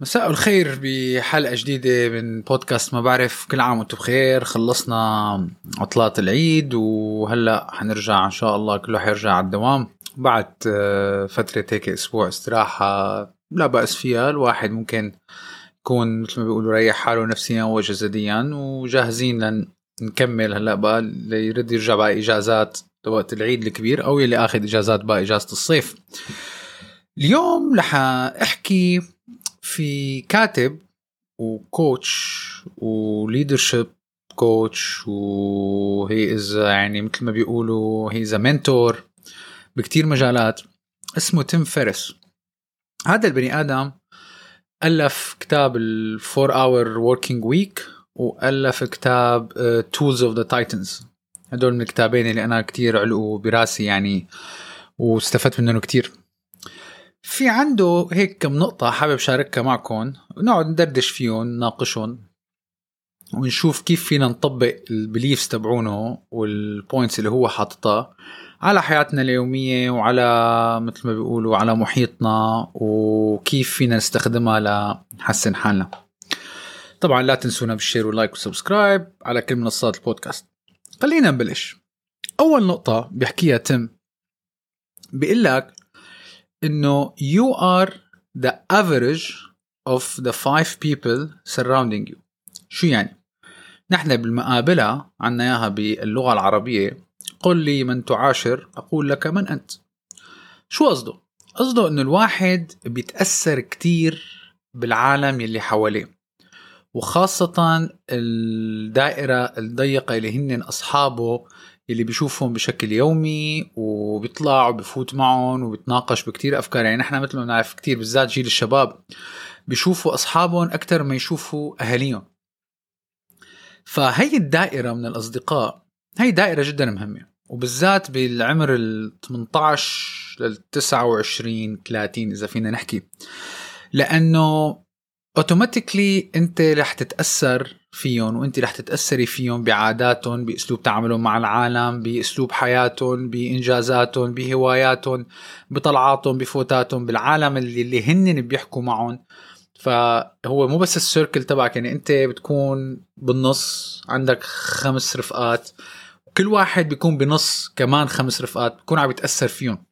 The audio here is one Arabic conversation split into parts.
مساء الخير بحلقة جديدة من بودكاست ما بعرف. كل عام وأنتم بخير. خلصنا عطلات العيد وهلأ حنرجع إن شاء الله. كله حيرجع على الدوام. بعد آه، فترة هيك أسبوع استراحة لا بأس فيها. الواحد ممكن يكون مثل ما بيقولوا ريح حاله نفسيا وجسديا وجاهزين لنكمل هلأ بقى. اللي يرد يرجع بقى إجازات وقت العيد الكبير أو اللي آخذ إجازات بقى إجازة الصيف. اليوم رح أحكي في كاتب و coach و leadership coach وهي از يعني مثل ما بيقولوا he is منتور بكتير مجالات اسمه تيم فيريس هذا البني آدم ألف كتاب The Four Hour Working Week وألف كتاب Tools of the Titans هدول من الكتابين اللي أنا كتير علقوا براسي يعني واستفدت منهم كتير. في عنده هيك كم نقطة حابب شاركها معكم. ونقعد ندردش فيهم نناقشهم ونشوف كيف فينا نطبق ال beliefs تبعونه وال points اللي هو حاططها على حياتنا اليومية وعلى مثل ما بيقولوا على محيطنا وكيف فينا نستخدمها لنحسن حالنا. طبعا لا تنسونا بال share وال like وال subscribe على كل منصات البودكاست. خلينا نبلش. أول نقطة بيحكيها تم بيقول لك إنه you are the average of the five people surrounding you. شو يعني؟ نحن بالمقابلة عنا إياها باللغة العربية. قل لي من تعاشر أقول لك من أنت. شو قصده؟ قصده إنه الواحد بيتأثر كتير بالعالم يلي حواليه. وخاصة الدائرة الضيقة اللي هن أصحابه اللي بيشوفهم بشكل يومي وبيطلع وبفوت معهم وبيتناقش بكتير أفكار. يعني نحن مثل ما بنعرف كتير بالذات جيل الشباب بيشوفوا أصحابهم أكثر ما يشوفوا أهاليهم. فهي الدائرة من الأصدقاء هي دائرة جدا مهمة. وبالذات بالعمر ال 18 لل 29 30 إذا فينا نحكي. لأنه اوتوماتيكلي أنت رح تتأثر فيهم وانت رح تتأثري فيهم بعاداتهم بأسلوب تعاملهم مع العالم بأسلوب حياتهم بإنجازاتهم بهواياتهم بطلعاتهم بفوتاتهم بالعالم اللي, اللي هن بيحكوا معهم. فهو مو بس السيركل تبعك يعني انت بتكون بالنص عندك خمس رفقات وكل واحد بيكون بنص كمان خمس رفقات بكون عم يتاثر فيهم.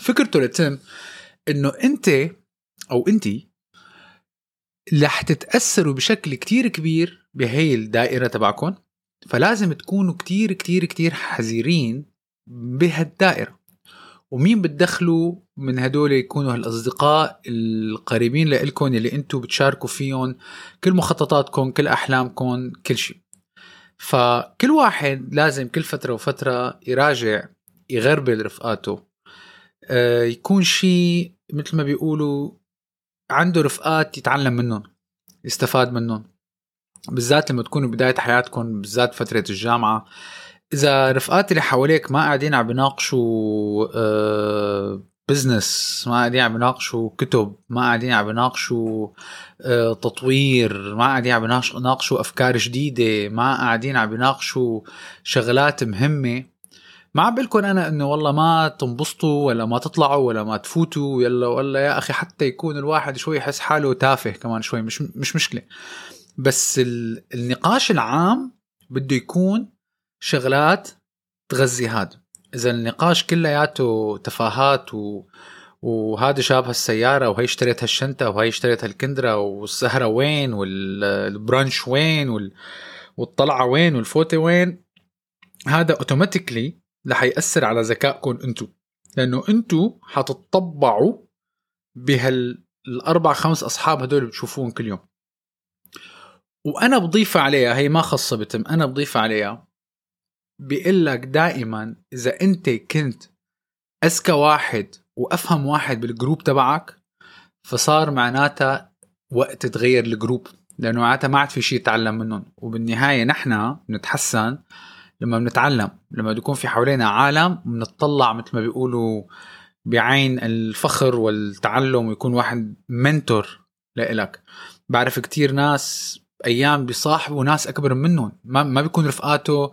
فكرته لتم إنه انت أو انتي رح تتأثروا بشكل كتير كبير بهي الدائرة تبعكم فلازم تكونوا كتير كتير كتير حذرين بهالدائرة. ومين بتدخلوا من هدول يكونوا هالأصدقاء القريبين لإلكم اللي أنتم بتشاركوا فيهم كل مخططاتكم كل أحلامكم كل شيء. فكل واحد لازم كل فترة وفترة يراجع يغربل رفقاته. آه، يكون شيء مثل ما بيقولوا عنده رفقات يتعلم منهم يستفاد منهم. بالذات لما تكونوا بداية حياتكم بالذات فترة الجامعة. إذا رفقات اللي حواليك ما قاعدين عم بيناقشوا آه بزنس ما قاعدين عم بيناقشوا كتب ما قاعدين عم بيناقشوا آه تطوير ما قاعدين عم بيناقشوا أفكار جديدة ما قاعدين عم بيناقشوا شغلات مهمة. ما عم بقول أنا إنه والله ما تنبسطوا ولا ما تطلعوا ولا ما تفوتوا يلا ولا يا أخي حتى يكون الواحد شوي يحس حاله تافه كمان شوي مش مش مشكلة. بس النقاش العام بده يكون شغلات تغذي هذا. إذا النقاش كلياته تفاهات و وهذا جاب هالسيارة وهي اشتريت هالشنطة وهي اشتريت هالكندرة والسهرة وين والبرانش وين وال... والطلعة وين والفوتة وين هذا automatically رح يأثر على ذكائكم أنتو. لأنه أنتو حتطبعوا بهالأربع خمس أصحاب هدول اللي بتشوفوهم كل يوم. وأنا بضيف عليها هي ما خاصة بتم أنا بضيف عليها بيقول لك دائما إذا أنت كنت أذكى واحد وأفهم واحد بال group تبعك فصار معناتها وقت تغير الجروب. لأنه معناتها ما عاد في شيء يتعلم منهم. وبالنهاية نحن بنتحسن لما بنتعلم لما بيكون في حوالينا عالم بنطلع مثل ما بيقولوا بعين الفخر والتعلم ويكون واحد منتور لإلك. بعرف كتير ناس أيام بيصاحبوا ناس أكبر منهم ما ما بيكون رفقاته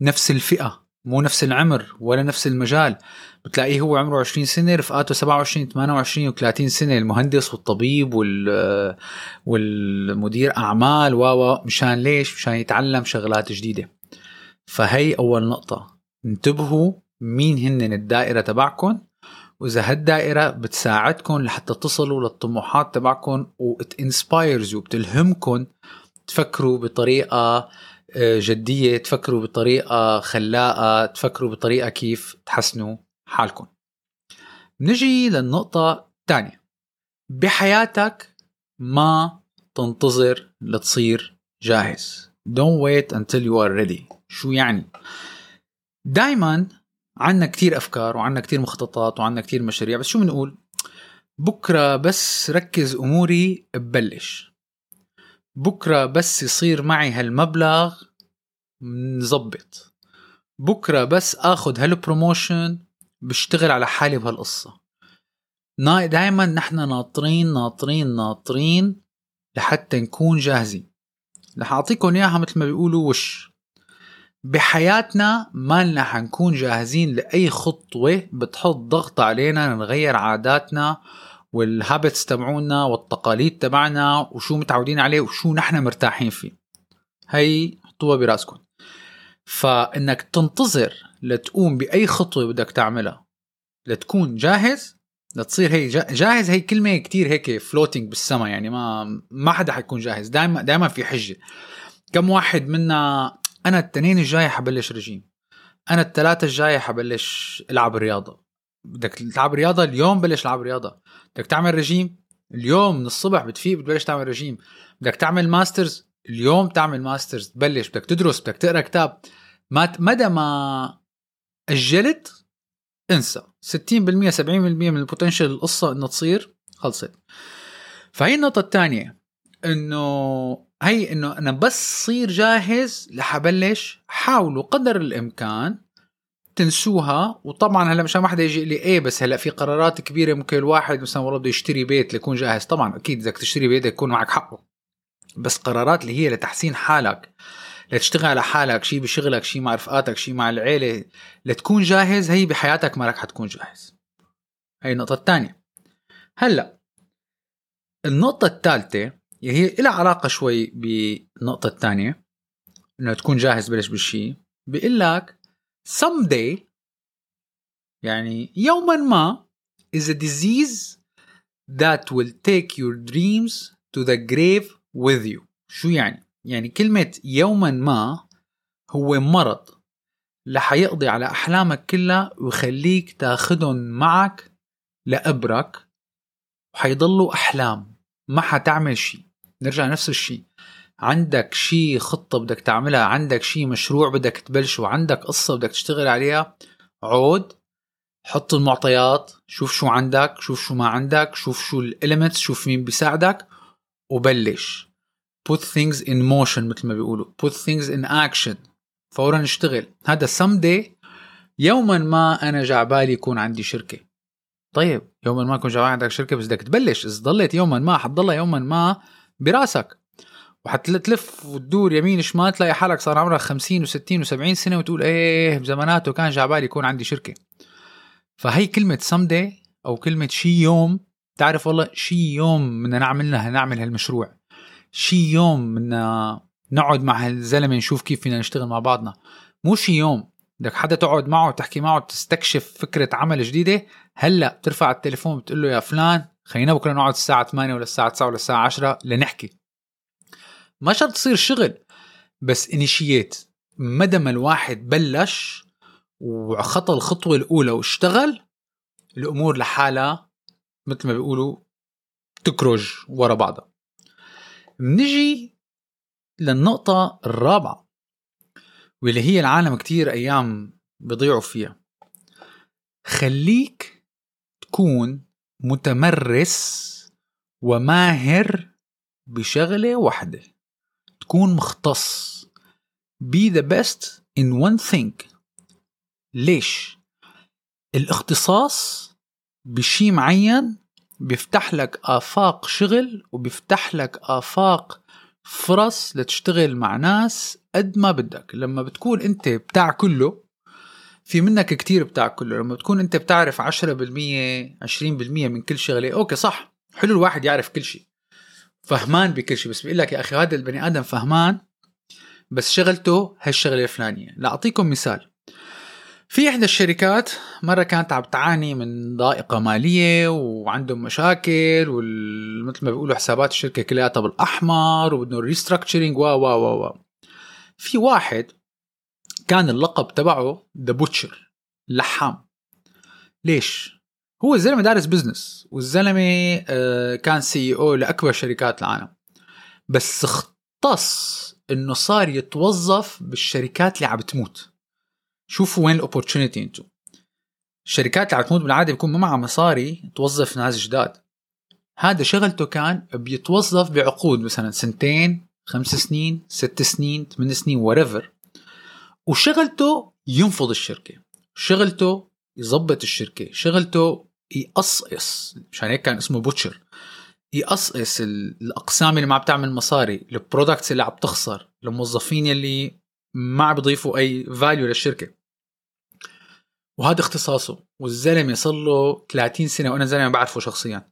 نفس الفئة مو نفس العمر ولا نفس المجال. بتلاقيه هو عمره 20 سنة رفقاته 27 28 و30 سنة المهندس والطبيب وال والمدير أعمال و مشان ليش؟ مشان يتعلم شغلات جديدة. فهي أول نقطة. انتبهوا مين هن الدائرة تبعكم وإذا هالدائرة بتساعدكم لحتى تصلوا للطموحات تبعكم وتنسبايرز وبتلهمكم تفكروا بطريقة آه، جدية تفكروا بطريقة خلاقة تفكروا بطريقة كيف تحسنوا حالكم نجي للنقطة الثانية. بحياتك ما تنتظر لتصير جاهز. Don't wait until you are ready. شو يعني. دائما عندنا كتير أفكار وعندنا كتير مخططات وعندنا كتير مشاريع بس شو بنقول؟ بكرة بس ركز أموري ببلش. بكرة بس يصير معي هالمبلغ نظبط. بكرة بس آخذ هال promotion بشتغل على حالي بهالقصة. دائما نحن ناطرين ناطرين ناطرين لحتى نكون جاهزين. رح أعطيكم إياها مثل ما بيقولوا وش. بحياتنا ما لنا حنكون جاهزين لأي خطوة بتحط ضغط علينا نغير عاداتنا وال habits تبعونا والتقاليد تبعنا وشو متعودين عليه وشو نحن مرتاحين فيه. هي حطوها براسكم. فإنك تنتظر لتقوم بأي خطوة بدك تعملها لتكون جاهز لتصير هي جاهز هي كلمة كتير هيك فلوتينج بالسما يعني ما ما حدا حيكون جاهز. دائما دائما في حجة. كم واحد منا أنا التنين الجاي حبلش رجيم. أنا الثلاثه الجاي حبلش ألعب رياضة. بدك تلعب رياضة؟ اليوم بلش ألعب رياضة. بدك تعمل رجيم؟ اليوم من الصبح بتفيق بتبلش تعمل رجيم. بدك تعمل masters؟ اليوم تعمل masters. تبلش بدك تدرس بدك تقرأ كتاب. ما مدى ما أجلت انسى. 60% 70% من ال potential القصة إنها تصير خلصت. فهي النقطة الثانية إنه هي إنه أنا بس صير جاهز لحبلش حاولوا قدر الإمكان تنسوها. وطبعا هلا مشان ما حدا يجي لي إيه بس هلا في قرارات كبيرة ممكن الواحد مثلا والله بده يشتري بيت ليكون جاهز. طبعا أكيد بدك تشتري بيت يكون معك حقه. بس قرارات اللي هي لتحسين حالك لتشتغل على حالك شيء بشغلك شيء مع رفقاتك شيء مع العيلة لتكون جاهز هي بحياتك ما رح حتكون جاهز. هي النقطة الثانية. هلا النقطة الثالثة هي لها علاقة شوي بالنقطة الثانية إنه تكون جاهز بلش بالشيء بيقول لك someday يعني يوما ما is a disease that will take your dreams to the grave with you. شو يعني؟ يعني كلمة يوما ما هو مرض. لحيقضي على أحلامك كلها ويخليك تاخدهم معك لقبرك وحيضلوا أحلام ما حتعمل شيء نرجع نفس الشيء. عندك شيء خطة بدك تعملها عندك شيء مشروع بدك تبلشه وعندك قصة بدك تشتغل عليها عود حط المعطيات شوف شو عندك شوف شو ما عندك شوف شو ال elements شوف مين بيساعدك وبلش. Put things in motion مثل ما بيقولوا. Put things in action. فورا اشتغل. هذا someday يوما ما أنا جعبالي يكون عندي شركة. طيب يوما ما يكون جعبالي عندك شركة بس بدك تبلش. إذا ضليت يوما ما حتضلها يوما ما براسك. وحتلف وتدور يمين شمال تلاقي حالك صار عمرك 50 و60 و70 سنة وتقول إيه بزماناته كان جعبالي يكون عندي شركة. فهي كلمة someday أو كلمة شي يوم تعرف والله شي يوم بدنا نعملها نعمل هالمشروع. شي يوم بدنا نقعد مع هالزلمة نشوف كيف فينا نشتغل مع بعضنا. مو شي يوم بدك حدا تقعد معه وتحكي معه تستكشف فكرة عمل جديدة هلأ بترفع التليفون بتقول له يا فلان خلينا بكرة نقعد الساعة 8 ولا الساعة 9 ولا الساعة 10 لنحكي. ما شرط تصير شغل بس انيشيت مدى ما الواحد بلش وخطى الخطوة الأولى واشتغل الأمور لحالها مثل ما بيقولوا تكرج ورا بعضها. بنجي للنقطة الرابعة واللي هي العالم كتير أيام بيضيعوا فيها. خليك تكون متمرس وماهر بشغلة واحدة. تكون مختص. Be the best in one thing. ليش؟ الاختصاص بشي معين بيفتح لك آفاق شغل وبيفتح لك آفاق فرص لتشتغل مع ناس قد ما بدك. لما بتكون أنت بتاع كله في منك كتير بتاع كله لما تكون انت بتعرف 10% 20% من كل شغلة أوكي صح حلو الواحد يعرف كل شيء فهمان بكل شيء بس بيقول لك يا أخي هذا البني آدم فهمان بس شغلته هالشغلة الفلانية. لأعطيكم مثال في إحدى الشركات مرة كانت عم تعاني من ضائقة مالية وعندهم مشاكل ومثل ما بيقولوا حسابات الشركة كلها بالاحمر وبدهم restructuring و و و و في واحد كان اللقب تبعه the butcher لحام. ليش؟ هو الزلمة دارس business والزلمة آه، كان CEO لأكبر شركات العالم. بس اختص إنه صار يتوظف بالشركات اللي عم تموت. شوفوا وين ال opportunity انتو. الشركات اللي عم تموت بالعادة بيكون ما معها مصاري توظف ناس جداد. هذا شغلته كان بيتوظف بعقود مثلا سنتين خمس سنين ست سنين ثمان سنين whatever وشغلته ينفض الشركة شغلته يظبط الشركة شغلته يقصقص مشان هيك كان اسمه butcher يقصقص الأقسام اللي ما عم تعمل مصاري ال products اللي عم تخسر الموظفين اللي ما عم بيضيفوا أي value للشركة. وهذا اختصاصه والزلمة صار له 30 سنة وأنا زلمة بعرفه شخصيا.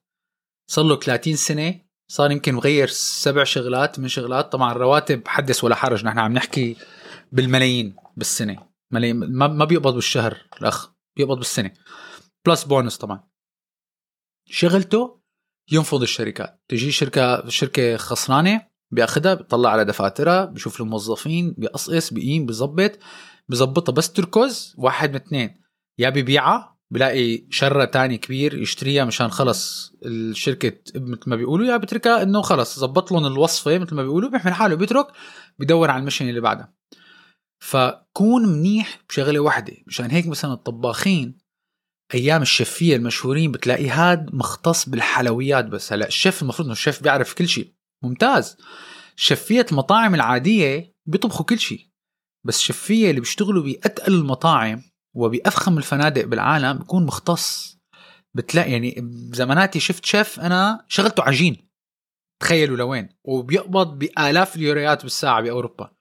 صار له 30 سنة صار يمكن مغير سبع شغلات من شغلات طبعا الرواتب حدث ولا حرج نحن عم نحكي بالملايين. بالسنة. ملايين ما بيقبض بالشهر الأخ بيقبض بالسنة. plus bonus طبعا. شغلته ينفض الشركات. تجي شركة شركة خسرانة بيأخذها بيطلع على دفاترها بشوف الموظفين بيقصقص بيقيم بيظبط بظبطها بس تركز واحد من اثنين. يا ببيعها بلاقي شاري تاني كبير يشتريها مشان خلص الشركة مثل ما بيقولوا. يا بتركها إنه خلص ظبط لهم الوصفة مثل ما بيقولوا بيحمل حاله بيترك بدور على المشن اللي بعدها. فكون منيح بشغلة واحدة مشان هيك مثلا الطباخين أيام الشفيه المشهورين بتلاقي هاد مختص بالحلويات بس. هلا الشيف المفروض إنه الشيف بيعرف كل شيء ممتاز. شفيه المطاعم العادية بيطبخوا كل شيء بس شفيه اللي بيشتغلوا بأتقل المطاعم وبأفخم الفنادق بالعالم بيكون مختص. بتلاقي يعني بزماناتي شفت شيف أنا شغلته عجين. تخيلوا لوين. وبيقبض بآلاف اليوريات بالساعة بأوروبا.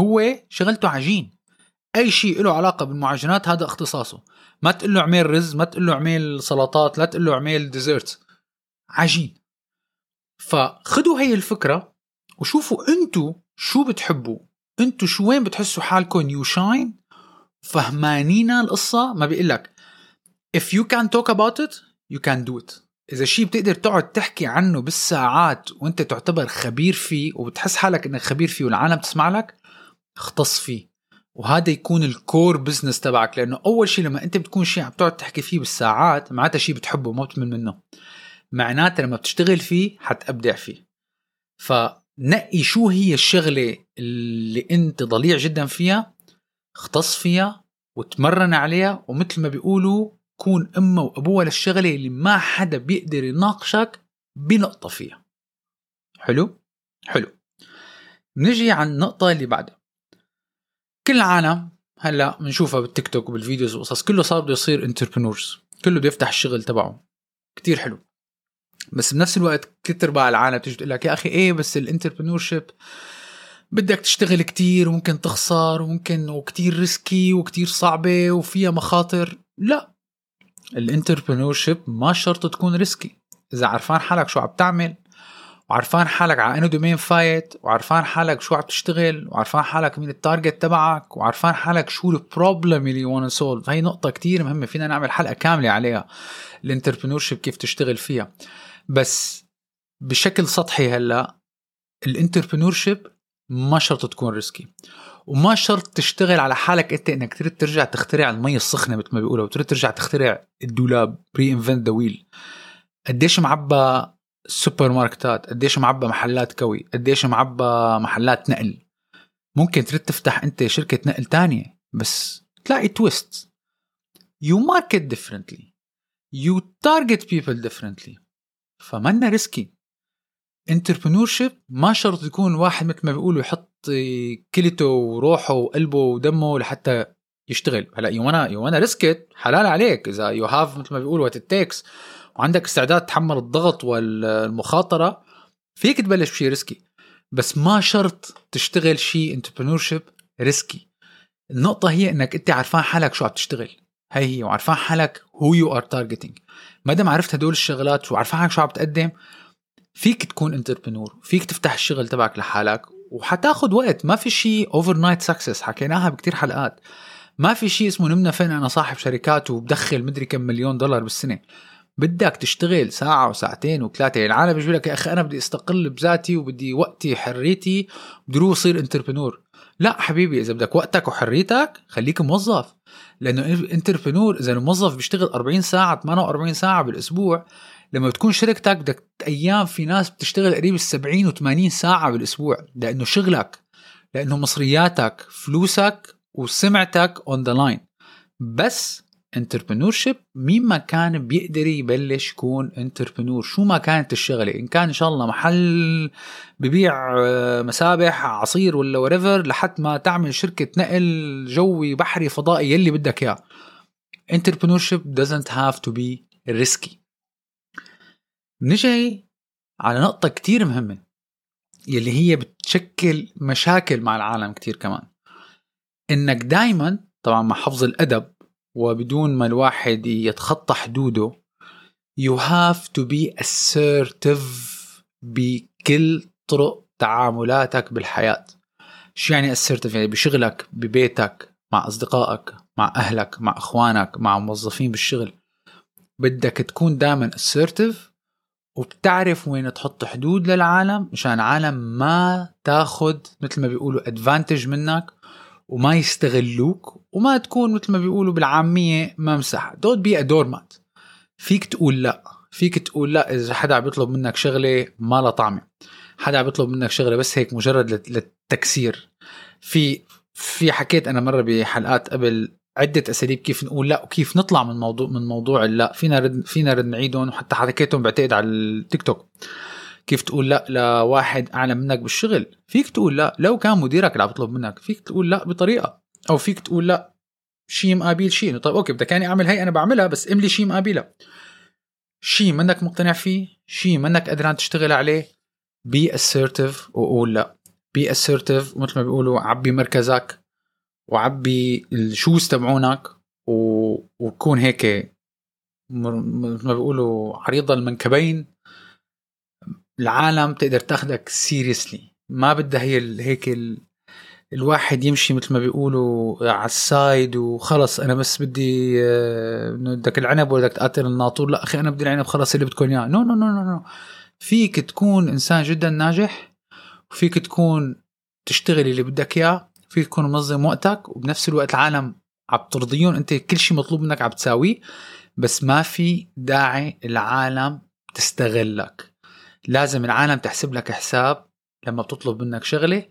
هو شغلته عجين. أي شيء له علاقة بالمعجنات هذا اختصاصه. ما تقول له اعمل رز ما تقول له اعمل سلطات لا تقول له اعمل dessert عجين. فخذوا هي الفكرة وشوفوا انتو شو بتحبوا. انتو شو وين بتحسوا حالكم you shine فهمانين القصة؟ ما بيقول لك. If you can talk about it you can do it. إذا شيء بتقدر تقعد تحكي عنه بالساعات وأنت تعتبر خبير فيه وبتحس حالك إنك خبير فيه والعالم تسمع لك اختص فيه. وهذا يكون الكور بزنس تبعك لأنه أول شيء لما أنت بتكون شيء عم تقعد تحكي فيه بالساعات معناتها شيء بتحبه ما بتمل منه. معناتها لما بتشتغل فيه حتبدع فيه. فنقي شو هي الشغلة اللي أنت ضليع جدا فيها اختص فيها وتمرن عليها ومثل ما بيقولوا كون أمه وأبوها للشغلة اللي ما حدا بيقدر يناقشك بنقطة فيها. حلو؟ حلو. نجي على النقطة اللي بعدها. العالم هلا بنشوفها بالتيك توك وبال videos وقصص كله صار بده يصير entrepreneurs كله بده يفتح الشغل تبعه. كتير حلو. بس بنفس الوقت كتر بقى العالم تيجي تقول لك يا أخي إيه بس ال entrepreneurship بدك تشتغل كتير وممكن تخسر وممكن وكتير risky وكتير صعبة وفيها مخاطر. لا. ال entrepreneurship ما شرط تكون risky إذا عرفان حالك شو عم تعمل وعرفان حالك على انه domain فايت وعرفان حالك شو عم تشتغل وعرفان حالك مين ال target تبعك وعرفان حالك شو ال problem اللي you wanna solve هي نقطة كتير مهمة فينا نعمل حلقة كاملة عليها ال entrepreneur كيف تشتغل فيها. بس بشكل سطحي هلأ ال entrepreneur ما شرط تكون risky وما شرط تشتغل على حالك أنت إنك تريد ترجع تخترع المي السخنة مثل ما بيقولوا تريد ترجع تخترع الدولاب reinvent the wheel قديش معبى سوبر ماركتات قديش معبى محلات كوي. قديش معبى محلات نقل. ممكن تريد تفتح أنت شركة نقل تانية بس تلاقي twist. You market differently. You target people differently. فمنا ريسكي. انتربرنور شيب ما شرط يكون واحد مثل ما بيقولوا يحط كليته وروحه وقلبه ودمه لحتى يشتغل. هلأ يو وأنا يو وأنا ريسكت حلال عليك. إذا يو هاف مثل ما بيقولوا وات تيكس وعندك استعداد تحمل الضغط والمخاطرة فيك تبلش بشيء ريسكي. بس ما شرط تشتغل شيء انتربرنور risky. النقطة هي إنك أنت عارفان حالك شو عم تشتغل. هي هي وعارفان حالك who you are targeting ما دام عرفت هدول الشغلات وعارفان حالك شو عم تقدم فيك تكون entrepreneur فيك تفتح الشغل تبعك لحالك وحتاخد وقت. ما في شيء overnight success حكيناها بكتير حلقات. ما في شيء اسمه نمنا فقنا أنا صاحب شركات وبدخل مدري كم مليون دولار بالسنة. بدك تشتغل ساعة وساعتين وثلاثة. العالم بيجي لك يا أخي أنا بدي أستقل بذاتي وبدي وقتي حريتي بدي أروح أصير entrepreneur لا حبيبي إذا بدك وقتك وحريتك خليك موظف. لأنه entrepreneur إذا الموظف بيشتغل 40 ساعة 48 ساعة بالأسبوع لما بتكون شركتك بدك أيام في ناس بتشتغل قريب ال 70 و80 ساعة بالأسبوع. لأنه شغلك لأنه مصرياتك فلوسك وسمعتك on the line بس cheap مين ما كان بيقدر يبلش يكون entrepreneur شو ما كانت الشغلة؟ إن كان إن شاء الله محل ببيع آه، مسابح عصير ولا وريفر لحد ما تعمل شركة نقل جوي بحري فضائي يلي بدك إياه. entrepreneurship doesn't have to be risky. نجي على نقطة كتير مهمة يلي هي بتشكل مشاكل مع العالم كتير كمان. إنك دايما طبعا مع حفظ الأدب وبدون ما الواحد يتخطى حدوده you have to be assertive بكل طرق تعاملاتك بالحياة. شو يعني assertive يعني بشغلك ببيتك مع أصدقائك مع أهلك مع أخوانك مع موظفين بالشغل. بدك تكون دائما assertive وبتعرف وين تحط حدود للعالم مشان العالم ما تاخد مثل ما بيقولوا advantage منك وما يستغلوك وما تكون مثل ما بيقولوا بالعامية ممسحة. don't be doormat فيك تقول لا. فيك تقول لا إذا حدا عم يطلب منك شغلة ما لها طعمه حدا عم يطلب منك شغلة بس هيك مجرد للتكسير. في في حكيت أنا مرة بحلقات قبل عدة أساليب كيف نقول لا وكيف نطلع من موضوع من موضوع اللا فينا رد فينا رد نعيدهم وحتى حكيتهم بعتقد على التيك توك. كيف تقول لا لواحد اعلى منك بالشغل؟ فيك تقول لا. لو كان مديرك اللي عم يطلب منك فيك تقول لا بطريقة. أو فيك تقول لا شيء مقابل شيء. طيب okay بدك يعني أعمل هي أنا بعملها بس املي شيء مقابلها. شيء منك مقتنع فيه شيء منك قدران تشتغل عليه be assertive وقول لا. be assertive ومثل ما بيقولوا عبي مركزك وعبي ال shoes تبعونك و... وكون هيك مثل ما بيقولوا عريضة المنكبين. العالم تقدر تاخدك seriously ما بدها هي هيك. الواحد يمشي مثل ما بيقولوا على ال side وخلص. أنا بس بدي آه، بدك العنب ولا بدك تقاتل الناطور؟ لا أخي أنا بدي العنب خلص اللي بدكم إياه. no no no no no فيك تكون إنسان جدا ناجح وفيك تكون تشتغل اللي بدك إياه فيك تكون منظم وقتك وبنفس الوقت العالم عم ترضيهم. أنت كل شيء مطلوب منك عم تساويه بس ما في داعي العالم تستغلك. لازم العالم تحسب لك حساب لما بتطلب منك شغلة.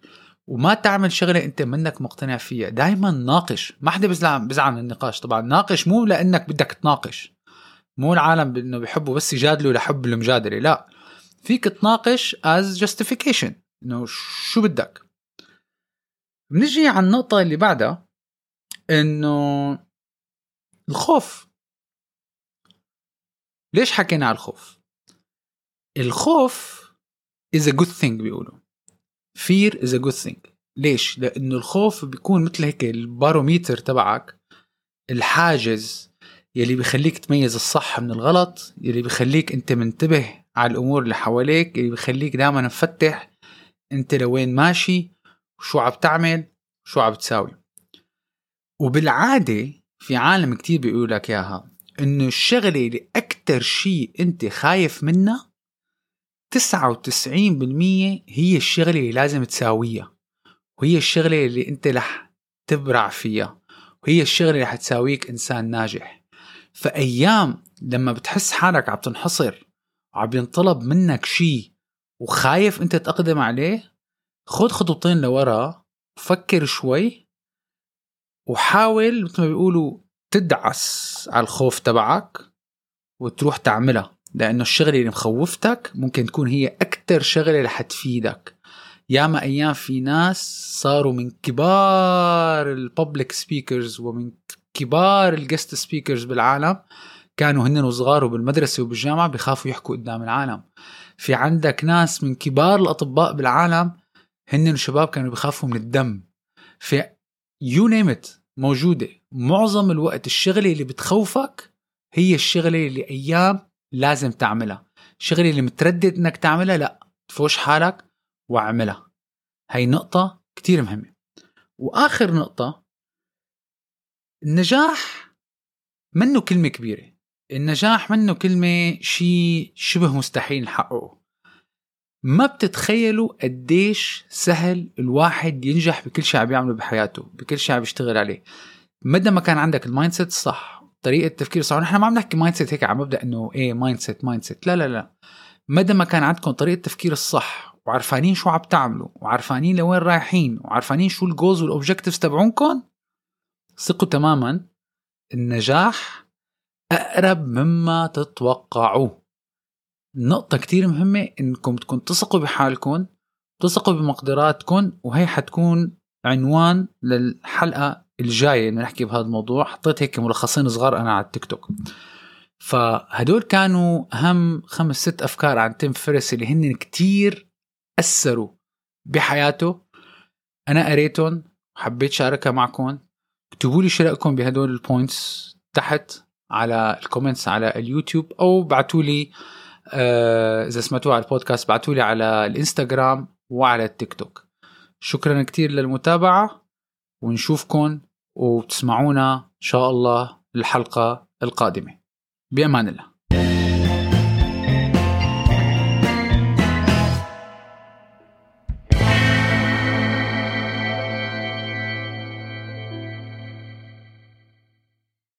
وما تعمل شغلة أنت منك مقتنع فيها. دائما ناقش. ما حدا بزعل بزعل من النقاش. طبعا ناقش مو لأنك بدك تناقش. مو العالم إنه بيحبوا بس يجادلوا لحب المجادلة. لا. فيك تناقش از justification. إنه شو بدك. بنجي على النقطة اللي بعدها. إنه الخوف. ليش حكينا على الخوف؟ الخوف is a good thing بيقولوا. Fear is a good thing ليش؟ لأنه الخوف بيكون مثل هيك الباروميتر تبعك الحاجز يلي بيخليك تميز الصح من الغلط يلي بيخليك أنت منتبه على الأمور اللي حواليك يلي بيخليك دائما مفتح أنت لوين ماشي وشو عم تعمل شو عم تساوي وبالعادة في عالم كتير بيقول لك إياها إنه الشغلة اللي أكتر شيء أنت خايف منها 99% هي الشغلة اللي لازم تساويها وهي الشغلة اللي أنت رح تبرع فيها وهي الشغلة اللي حتساويك إنسان ناجح. فأيام لما بتحس حالك عم تنحصر وعم ينطلب منك شيء وخايف أنت تقدم عليه خد خطوتين لورا فكر شوي وحاول مثل ما بيقولوا تدعس على الخوف تبعك وتروح تعملها. لأنه الشغلة اللي مخوفتك ممكن تكون هي أكثر شغلة رح تفيدك. ياما أيام في ناس صاروا من كبار الببليك سبيكرز ومن كبار ال guest speakers بالعالم كانوا هن وصغار وبالمدرسة وبالجامعة بخافوا يحكوا قدام العالم. في عندك ناس من كبار الأطباء بالعالم هن شباب كانوا بخافوا من الدم. في يو نيمت موجودة. معظم الوقت الشغلة اللي بتخوفك هي الشغلة اللي أيام لازم تعملها. الشغله اللي متردد إنك تعملها لا تفوش حالك واعملها. هي نقطة كتير مهمة. وآخر نقطة النجاح منه كلمة كبيرة. النجاح منه كلمة شيء شبه مستحيل نحققه. ما بتتخيلوا قديش سهل الواحد ينجح بكل شيء عم يعمله بحياته بكل شيء عم يشتغل عليه. مدى ما كان عندك ال mindset الصح طريقة التفكير الصح نحن ما عم نحكي mindset هيك على مبدأ إنه إيه mindset mindset لا لا لا. مدى ما كان عندكم طريقة التفكير الصح وعرفانين شو عم تعملوا وعرفانين لوين رايحين وعرفانين شو ال goals وال objectives تبعونكم ثقوا تماما النجاح أقرب مما تتوقعوا نقطة كتير مهمة إنكم تكون تثقوا بحالكم تثقوا بمقدراتكم وهي حتكون عنوان للحلقة الجاية اللي نحكي بهذا الموضوع حطيت هيك ملخصين صغار أنا على التيك توك. فهدول كانوا اهم خمس ست أفكار عن تيم فيريس اللي هن كتير أثروا بحياته. أنا قريتهم وحبيت شاركها معكم. اكتبوا لي شو رأيكم بهدول ال points تحت على ال comments على اليوتيوب أو بعتوا لي آه إذا سمعتوها على البودكاست بعتوا لي على الإنستغرام وعلى التيك توك. شكرا كثير للمتابعة ونشوفكم وتسمعونا إن شاء الله الحلقة القادمة. بأمان الله.